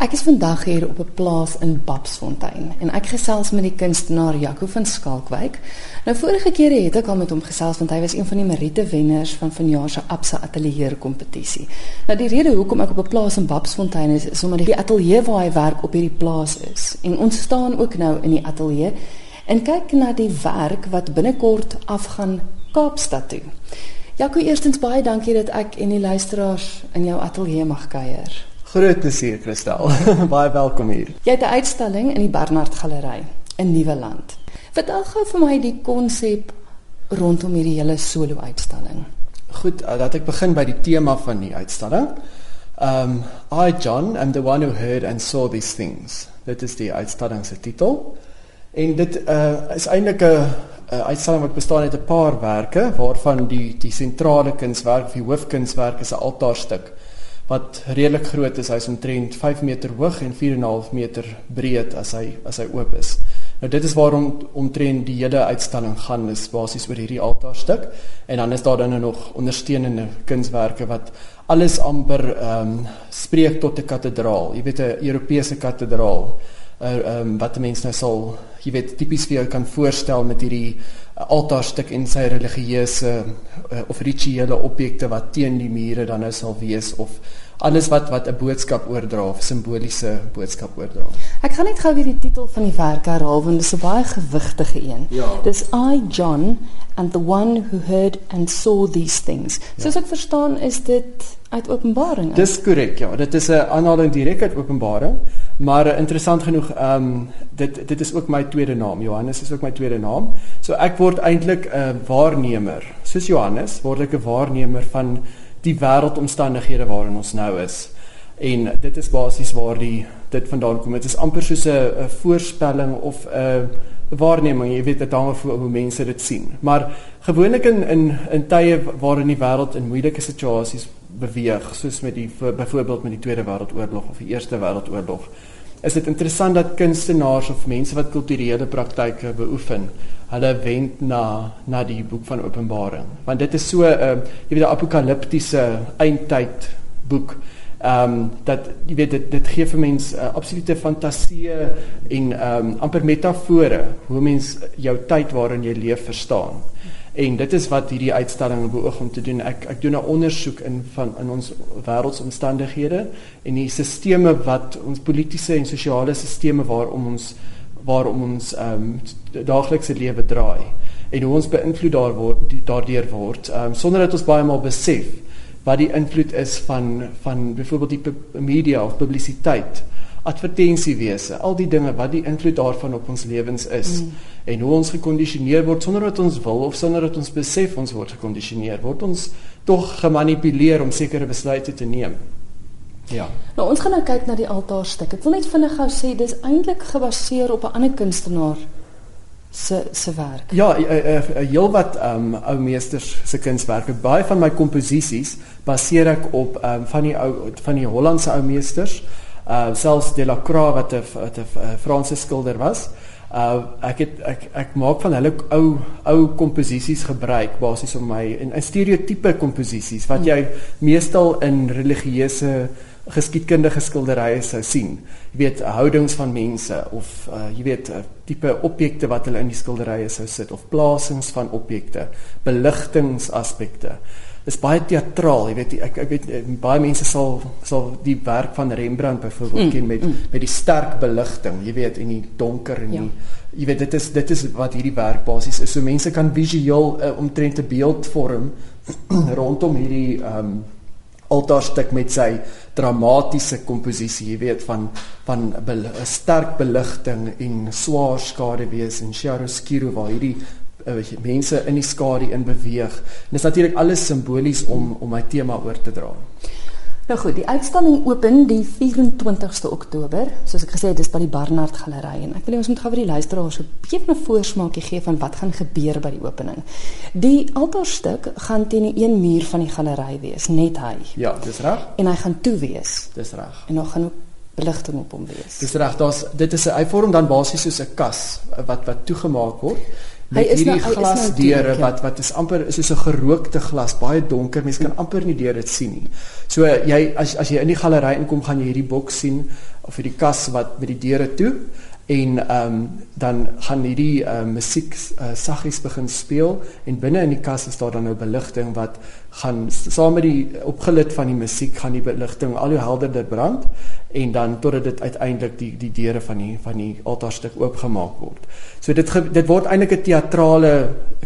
Ek is vandag hier op 'n plaas in Babsfontein en ek gesels met die kunstenaar Jaco van Skalkwyk. Nou vorige kere het ek al met hom gesels want hy was een van die Merite wenners van vanjaar se Absa Atelier kompetisie. Nou die rede hoekom ek op 'n plaas in Babsfontein is, is omdat die ateljee waar hy werk op hierdie plaas is. En ons staan ook nou in die ateljee en kyk na die werk wat binnekort afgaan Kaapstad toe. Jaco, eerstens baie dankie dat ek en die luisteraars in jou ateljee mag kuier. Groot plesier, Kristel. Baie welkom hier. Jy het 'n uitstalling in die Barnard Galery in Nuwe Land. Vertel gou vir my die konsep rondom hierdie hele solo uitstalling. Goed, uh, dat ek begin by die tema van die uitstalling. Um I John am the one who heard and saw these things. Dit is die uitstalling se titel. En dit uh is eintlik 'n uitstalling wat bestaan uit 'n paar werke waarvan die die sentrale kunswerk, die hoofkunswerk is 'n altaarstuk wat redelik groot is. Hy's omtrent 5 meter hoog en 4.5 meter breed as hy as hy oop is. Nou dit is waarom omtrent die hele uitstalling gaan is basies oor hierdie altaarstuk en dan is daar dan nog ondersteunende kunswerke wat alles amper ehm um, spreek tot 'n kathedraal. Jy weet 'n Europese kathedraal. Uh, ehm um, wat mense nou sal jy weet tipies vir jou kan voorstel met hierdie uh, altaarstuk en sy religieuse uh, of rituele objekte wat teen die mure dan nou sal wees of alles wat wat 'n boodskap oordra of simboliese boodskap oordra. Ek gaan net gou weer die titel van die werk herhaal want dit is 'n baie gewigtige een. Ja. Dis I John and the one who heard and saw these things. Ja. Soos ek verstaan is dit uit Openbaring. Dis korrek, ja. Dit is 'n aanhaling direk uit Openbaring, maar interessant genoeg, ehm um, dit dit is ook my tweede naam. Johannes is ook my tweede naam. So ek word eintlik 'n waarnemer. Soos Johannes word ek 'n waarnemer van die wêreldomstandighede waarin ons nou is. En dit is basies waar die dit vandaan kom. Dit is amper soos 'n voorspelling of 'n waarneming, jy weet dit hang af hoe mense dit sien. Maar gewoonlik in in in tye waarin die wêreld in moeilike situasies beweeg, soos met die byvoorbeeld met die Tweede Wêreldoorlog of die Eerste Wêreldoorlog, is dit interessant dat kunstenaars of mense wat kulturele praktyke beoefen, hulle wend na na die boek van Openbaring? Want dit is so 'n uh, jy weet 'n apokaliptiese eindtyd boek ehm um, dat jy weet dit dit gee vir mense uh, absolute fantasie en ehm um, amper metafore hoe mens jou tyd waarin jy leef verstaan en dit is wat hierdie uitstalling beoog om te doen. Ek ek doen 'n ondersoek in van in ons wêreldsomstandighede en die stelsels wat ons politieke en sosiale stelsels waarom ons waarom ons ehm um, daaglikse lewe draai en hoe ons beïnvloed daar word daardeur word ehm um, sonder dat ons baie maal besef wat die invloed is van van byvoorbeeld die media of publisiteit advertensiewese al die dinge wat die invloed daarvan op ons lewens is mm. en hoe ons gekondisioneer word sonder dat ons wil of sonder dat ons besef ons word gekondisioneer word ons tog gemanipuleer om sekere besluite te neem Ja. Nou ons gaan nou kyk na die altaarstuk. Ek wil net vinnig gou sê dis eintlik gebaseer op 'n ander kunstenaar se se werk. Ja, 'n uh, uh, uh, heelwat ehm um, ou meesters se kunswerke. Baie van my komposisies baseer ek op ehm um, van die ou van die Hollandse ou meesters. Uh selfs Delacroix wat 'n 'n Franse skilder was. Uh ek het ek ek maak van hulle ou ou komposisies gebruik basies om my in 'n stereotipe komposisies wat jy meestal in religieuse geskiedkundige skilderye sou sien. Jy weet houdings van mense of uh, jy weet uh, tipe objekte wat hulle in die skilderye sou sit of plasings van objekte, beligtingsaspekte. Is baie teatraal, jy weet ek ek weet eh, baie mense sal sal die werk van Rembrandt byvoorbeeld mm, ken met mm. met die sterk beligting, jy weet en die donker en ja. die jy weet dit is dit is wat hierdie werk basies is. So mense kan visueel uh, omtrent 'n beeld vorm rondom hierdie ehm um, altaarstuk met sy dramatiese komposisie, jy weet van van 'n sterk beligting en swaar skaduwees en chiaroscuro waar hierdie uh, mense in die skadu in beweeg. En dit is natuurlik alles simbolies om om my tema oor te dra. Nou goed, die uitstalling open die 24ste Oktober, soos ek gesê het, dis by die Barnard Galery en ek wil ons moet gou vir die luisteraars 'n bietjie 'n voorsmaakie gee van wat gaan gebeur by die opening. Die altaarstuk gaan teen die een muur van die galery wees, net hy. Ja, dis reg. En hy gaan toe wees. Dis reg. En nog gaan ook beligting op hom wees. Dis reg. Daar's dit is 'n hy vorm dan basies soos 'n kas wat wat toegemaak word met is hierdie nou- hy nou glasdeure donker. wat wat is amper is soos 'n gerookte glas, baie donker. Mens kan amper nie deur dit sien nie. So jy as as jy in die galery inkom, gaan jy hierdie boks sien of hierdie kas wat met die deure toe en ehm um, dan gaan hierdie uh, musiek uh, saggies begin speel en binne in die kas is daar dan nou beligting wat gaan saam met die opgelit van die musiek gaan die beligting al hoe helderder brand en dan totdat dit uiteindelik die die deure van die van die altaarstuk oopgemaak word. So dit ge, dit word eintlik 'n teatrale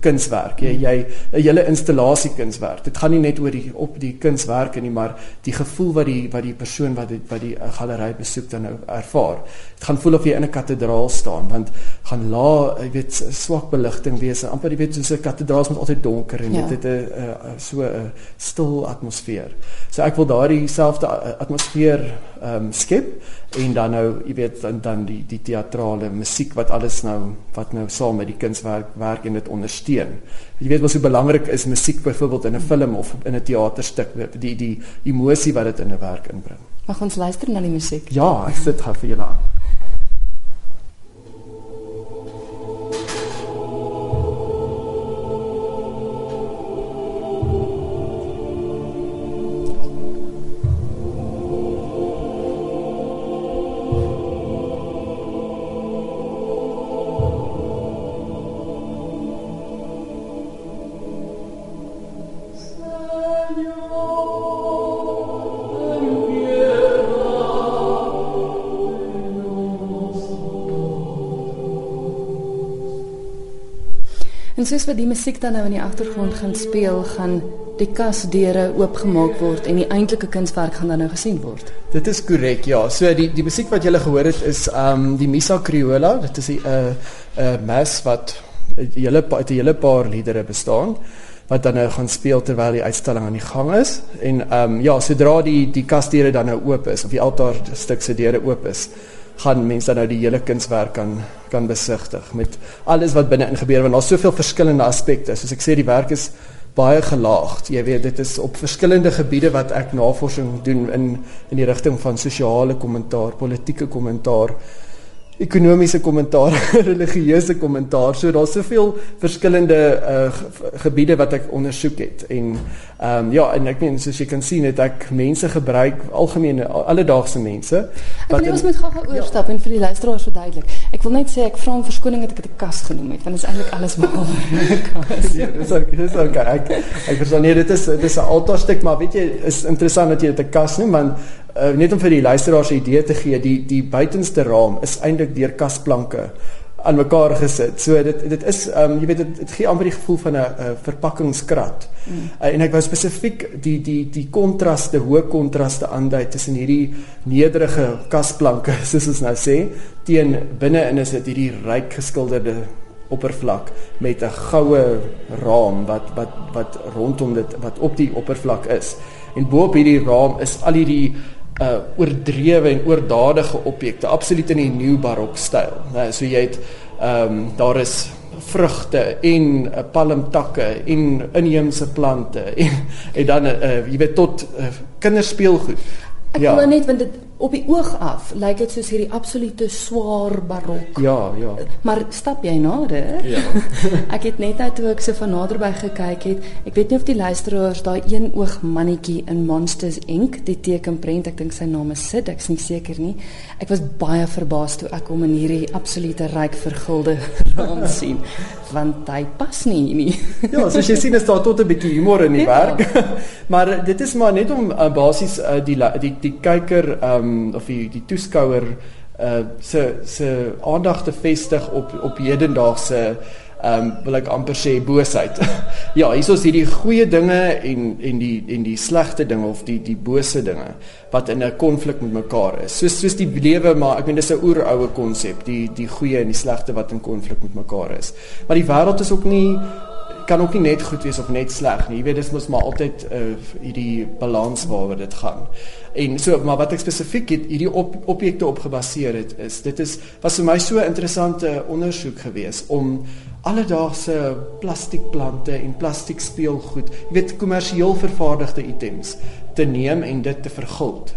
kunswerk. Jy jy 'n hele installasie kunswerk. Dit gaan nie net oor die op die kunswerke nie, maar die gevoel wat die wat die persoon wat die, wat die uh, galery besoek dan nou ervaar. Dit gaan voel of jy in 'n kathedraal staan want gaan la, jy weet, swak beligting wees. Amper jy weet soos 'n kathedraal moet altyd donker en Ja. dit het 'n so 'n stil atmosfeer. So ek wil daardie selfde atmosfeer ehm um, skep en dan nou jy weet dan dan die die teatrale musiek wat alles nou wat nou saam met die kunswerk werk en dit ondersteun. Jy weet wat so belangrik is musiek byvoorbeeld in 'n film of in 'n teaterstuk die die emosie wat dit in 'n werk inbring. Mag ons luister na die musiek? Ja, ek sit gou vir julle aan. En soos wat die musiek dan nou in die agtergrond gaan speel, gaan die kasdeure oopgemaak word en die eintlike kunswerk gaan dan nou gesien word. Dit is korrek, ja. So die die musiek wat jy gehoor het is um die Missa Criolla. Dit is 'n 'n 'n mas wat 'n hele uit 'n hele paar liedere bestaan wat dan nou gaan speel terwyl die uitstalling aan die gang is. En um ja, sodra die die kasdeure dan nou oop is of die altaarstuk se deure oop is, gaan mense dan nou die hele kunswerk kan kan besigtig met alles wat binne-in gebeur want daar's soveel verskillende aspekte. Soos ek sê die werk is baie gelaagd. Jy weet dit is op verskillende gebiede wat ek navorsing doen in in die rigting van sosiale kommentaar, politieke kommentaar, ekonomiese kommentaar, religieuse kommentaar. So daar's soveel verskillende uh, ge gebiede wat ek ondersoek het. En ehm um, ja, en ek meen soos jy kan sien het ek mense gebruik, algemene alledaagse mense Ek wil ons moet gou-gou oorstap en vir die luisteraars verduidelik. Ek wil net sê ek vra om verskoning dat ek dit 'n kas genoem het, want dit is eintlik alles behalwe 'n kas. Ja, dis ook dis ook ek ek verstaan nie dit is dit is 'n altaarstuk maar weet jy is interessant dat jy dit 'n kas noem want uh, net om vir die luisteraars 'n idee te gee die die buitenste raam is eintlik deur kasplanke aan mekaar gesit. So dit dit is ehm um, jy weet dit dit gee amper die gevoel van 'n verpakkingskrat. Mm. Uh, en ek wou spesifiek die die die kontraste, hoë kontraste aandui tussen hierdie nederige kasplanke soos ons nou sê teen binne-in is dit hierdie ryk geskilderde oppervlak met 'n goue raam wat wat wat rondom dit wat op die oppervlak is. En bo op hierdie raam is al hierdie uh oordrewe en oordadige objekte, absoluut in die nuwe barok styl. Nou so jy het ehm um, daar is vrugte en uh, palmtakke en inheemse plante en en dan uh, jy weet tot uh, kinderspeelgoed. Ek ja. wil nou net want dit op die oog af lyk dit soos hierdie absolute swaar barok. Ja, ja. Maar stap jy nader? Ja. ek het net nou toe ek so van naderby gekyk het. Ek weet nie of die luisteraars daai een oog mannetjie in Monsters Inc, die tekenprent, ek dink sy naam is Sid, ek's nie seker nie. Ek was baie verbaas toe ek hom in hierdie absolute ryk vergulde raam sien, want hy pas nie nie. Ja, soos jy sien is daar tot 'n bietjie humor in die Ja. werk. maar dit is maar net om uh, basies uh, die die die kyker ehm um, of die die toeskouer uh se se aandag te vestig op op hedendaagse ehm um, wil ek amper sê boosheid. ja, hier is hierdie goeie dinge en en die en die slegte dinge of die die bose dinge wat in 'n konflik met mekaar is. Soos soos die lewe, maar ek meen dis 'n oeroue konsep, die die goeie en die slegte wat in konflik met mekaar is. Maar die wêreld is ook nie kan ook nie net goed wees of net sleg nie. Jy weet dis mos maar altyd uh hierdie balans waaroor dit gaan. En so maar wat ek spesifiek het hierdie op, objekte op gebaseer het is dit is was vir my so 'n interessante ondersoek geweest om alledaagse plastiekplante en plastiek speelgoed, jy weet kommersieel vervaardigde items te neem en dit te verguld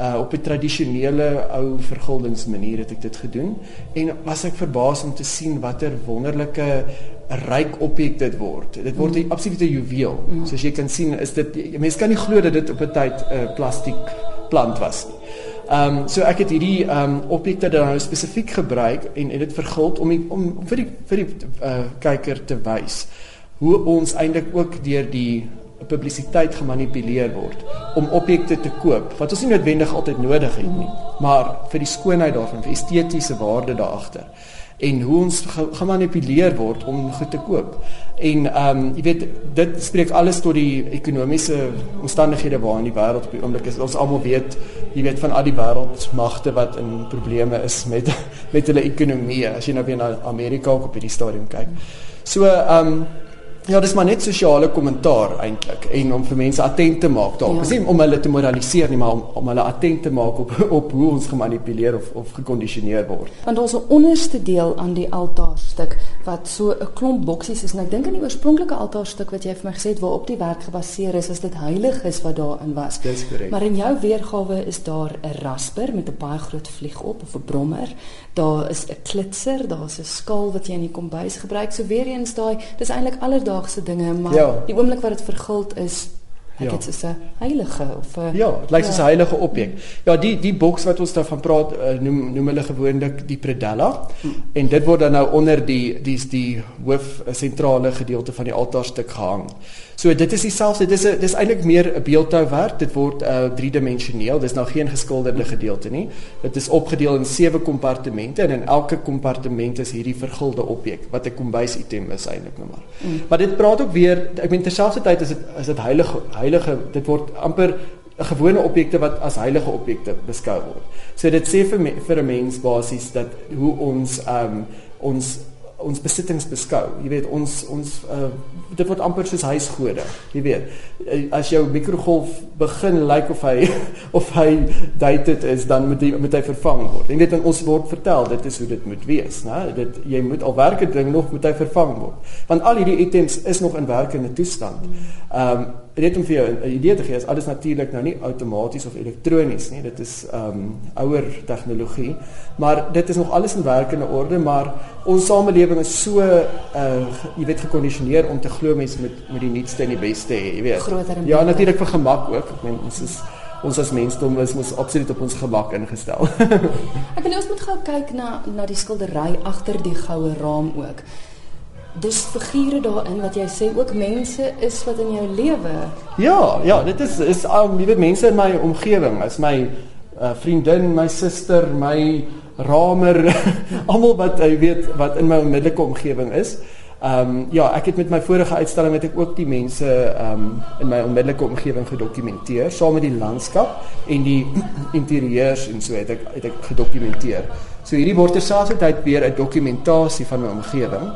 uh op 'n tradisionele ou verguldingsmanier het ek dit gedoen en was ek verbaas om te sien watter wonderlike ryk objek dit word. Dit word 'n mm. absolute juweel. Mm. Soos jy kan sien, is dit mense kan nie glo dat dit op 'n tyd 'n uh, plastiek plant was nie. Ehm um, so ek het hierdie ehm um, objekte dan nou spesifiek gebruik en en dit verguld om die, om vir die vir die uh, kyker te wys hoe ons eintlik ook deur die publisiteit gemanipuleer word om objekte te koop wat ons nie noodwendig altyd nodig het nie, maar vir die skoonheid daarvan, vir estetiese waarde daar agter en hoe ons gemanipuleer word om goed te koop. En ehm um, jy weet dit spreek alles tot die ekonomiese omstandighede waarin die wêreld op die oomblik is. Ons almal weet, jy weet van al die wêreldmagte wat in probleme is met met hulle ekonomie as jy nou weer na Amerika op hierdie stadium kyk. So ehm um, Ja, dis maar net sosiale kommentaar eintlik en om vir mense attent te maak daarop. Dis ja. nie om hulle te moraliseer nie, maar om, om hulle attent te maak op op hoe ons gemanipuleer of of gekondisioneer word. Want ons onderste deel aan die altaarstuk wat so 'n klomp boksies is en ek dink aan die oorspronklike altaarstuk wat jy vir my gesê het waarop die werk gebaseer is, as dit heilig is wat daarin was. Dis korrek. Maar in jou weergawe is daar 'n rasper met 'n baie groot vlieg op of 'n brommer. Daar is 'n klitser, daar's 'n skaal wat jy in die kombuis gebruik. So weer eens daai, dis eintlik alledaagse dinge, maar ja. die oomblik wat dit verguld is, Ek ja. dit is 'n heilige of 'n Ja, dit lyk ja. soos 'n heilige objek. Ja, die die boks wat ons daarvan praat uh, noem noem hulle gewoonlik die predella. Hmm. En dit word dan nou onder die die die hoof sentrale gedeelte van die altaarstuk gehang. So dit is dieselfde, dit is 'n dis eintlik meer 'n beeldhouwerk. Dit word uh driedimensioneel. Dis nou geen geskilderde gedeelte nie. Dit is opgedeel in sewe kompartemente en in elke kompartement is hierdie vergulde objek wat 'n kombuisitem is eintlik nou maar. Mm. Maar dit praat ook weer, ek meen terselfdertyd is dit is dit heilige heilige dit word amper gewone objekte wat as heilige objekte beskou word. So dit sê vir vir 'n mens basies dat hoe ons um ons ons besittings beskou. Jy weet ons ons uh, dit word amper soos huisgode. Jy weet eh, as jou mikrogolf begin lyk like of hy of hy dated is dan moet hy moet hy vervang word. En dit ons word vertel dit is hoe dit moet wees, né? Dit jy moet al werke ding nog moet hy vervang word. Want al hierdie items is nog in werkende toestand. Ehm um, net om vir jou 'n idee te gee, is alles natuurlik nou nie outomaties of elektronies nie. Dit is ehm um, ouer tegnologie, maar dit is nog alles in werkende orde, maar ons samelewing is so uh jy weet gekondisioneer om te glo mense met met die nuutste en die beste hê, jy weet. Ja, natuurlik vir gemak ook. Ek meen ons is ons as mensdom is mos absoluut op ons gemak ingestel. ek wil ons moet gou kyk na na die skildery agter die goue raam ook dis figure daarin wat jy sê ook mense is wat in jou lewe. Ja, ja, dit is is um, jy weet mense in my omgewing, is my uh, vriendin, my suster, my ramer, almal wat jy weet wat in my onmiddellike omgewing is. Ehm um, ja, ek het met my vorige uitstalling het ek ook die mense ehm um, in my onmiddellike omgewing gedokumenteer saam met die landskap en die interieurs en so het ek het ek gedokumenteer. So hierdie word terselfdertyd weer 'n dokumentasie van my omgewing,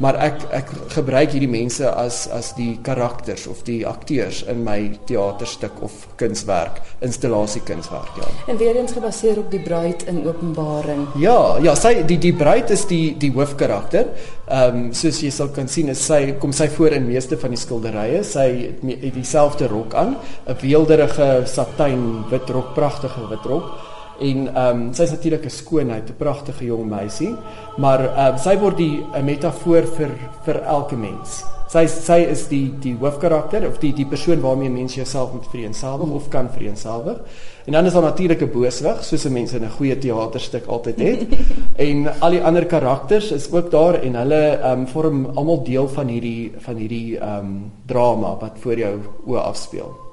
maar ek ek gebruik hierdie mense as as die karakters of die akteurs in my teaterstuk of kunswerk, installasiekunswerk, ja. En weer eens gebaseer op die bruid in Openbaring. Ja, ja, sy die die bruid is die die hoofkarakter. Ehm um, soos jy sal kan sien, is sy kom sy voor in meeste van die skilderye. Sy het dieselfde rok aan, 'n weelderige satijn wit rok, pragtige wit rok en ehm um, sy is natuurlik 'n skoonheid, 'n pragtige jong meisie, maar ehm um, sy word die 'n metafoor vir vir elke mens. Sy sy is die die hoofkarakter of die die persoon waarmee mense jouself moet vereenselwig of kan vereenselwig. En dan is daar natuurlik 'n booswig, soos 'n mens in 'n goeie teaterstuk altyd het. en al die ander karakters is ook daar en hulle ehm um, vorm almal deel van hierdie van hierdie ehm um, drama wat voor jou oë afspeel.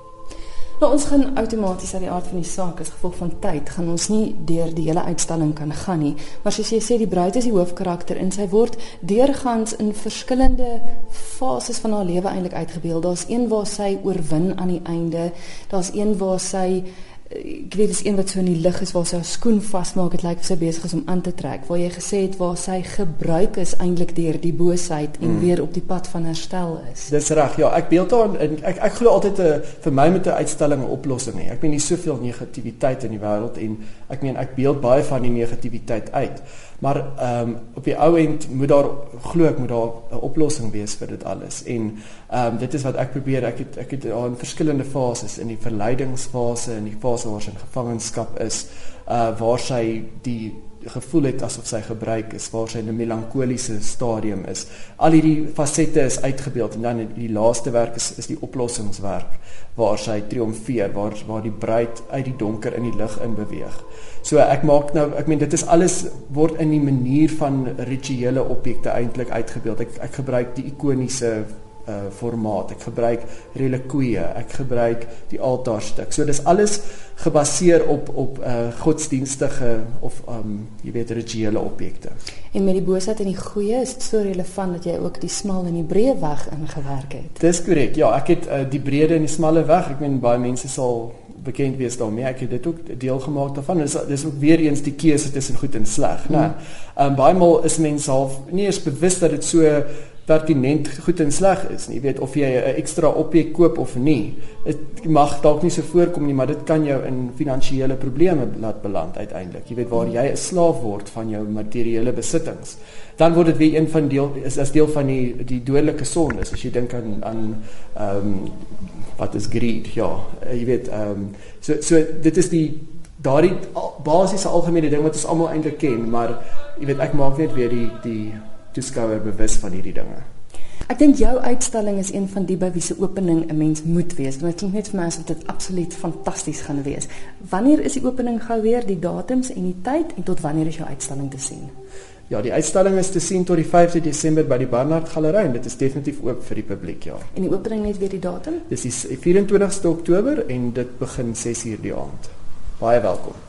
Nou ons gaan outomaties uit die aard van die saak as gevolg van tyd gaan ons nie deur die hele uitstalling kan gaan nie. Maar soos jy sê die bruid is die hoofkarakter en sy word deurgangs in verskillende fases van haar lewe eintlik uitgebeeld. Daar's een waar sy oorwin aan die einde. Daar's een waar sy ek weet dis een wat so in die lig is waar sy haar skoen vasmaak dit lyk of sy besig is om aan te trek. Waar jy gesê het waar sy gebruik is eintlik deur die boosheid en mm. weer op die pad van herstel is. Dis reg ja. Ek beeld daar en ek ek glo altyd 'n eh, vir my met 'n uitstalling 'n oplossing nie ek meen nie soveel negativiteit in die wêreld en ek meen ek beeld baie van die negativiteit uit Maar ehm um, op die ou end moet daar glo ek moet daar 'n oplossing wees vir dit alles. En ehm um, dit is wat ek probeer. Ek het ek het in verskillende fases in die verleidingsfase en die fase waar sy in gevangenskap is, uh waar sy die gevoel het asof sy gebruik is, waar sy in 'n melankoliese stadium is. Al hierdie fasette is uitgebeeld en dan die laaste werk is is die oplossingswerk waar sy triomfeer, waar waar die bruid uit die donker in die lig in beweeg. So ek maak nou, ek meen dit is alles word in die manier van rituele objekte eintlik uitgebeeld. Ek ek gebruik die ikoniese uh formaat. Ek gebruik relikwie, ek gebruik die altaarstuk. So dis alles gebaseer op op uh godsdienstige of um jy weet rituele objekte. En met die boosheid en die goeie is dit so relevant dat jy ook die smal en die breë weg ingewerk het. Dis korrek. Ja, ek het uh, die breëde en die smalle weg. Ek meen baie mense sal bekend wees daarmee. Ek het dit ook deel gemaak daarvan. Dis dis ook weer eens die keuse tussen goed en sleg, né? Mm. Um baie maal is mense half nie eens bewus dat dit so pertinent goed en sleg is nie. Jy weet of jy 'n ekstra objek koop of nie. Dit mag dalk nie so voorkom nie, maar dit kan jou in finansiële probleme laat beland uiteindelik. Jy weet waar jy 'n slaaf word van jou materiële besittings. Dan word dit weer een van deel is as deel van die die dodelike sonde. As jy dink aan aan ehm um, wat is greed? Ja, jy weet ehm um, so so dit is die daardie basiese algemene ding wat ons almal eintlik ken, maar jy weet ek maak net weer die die toeskouer bewus van hierdie dinge. Ek dink jou uitstalling is een van die by wie se opening 'n mens moet wees. Want dit klink net vir my asof dit absoluut fantasties gaan wees. Wanneer is die opening gou weer, die datums en die tyd en tot wanneer is jou uitstalling te sien? Ja, die uitstalling is te sien tot die 5de Desember by die Barnard Galery en dit is definitief oop vir die publiek, ja. En die opening net weer die datum? Dis die 24ste Oktober en dit begin 6:00 die aand. Baie welkom.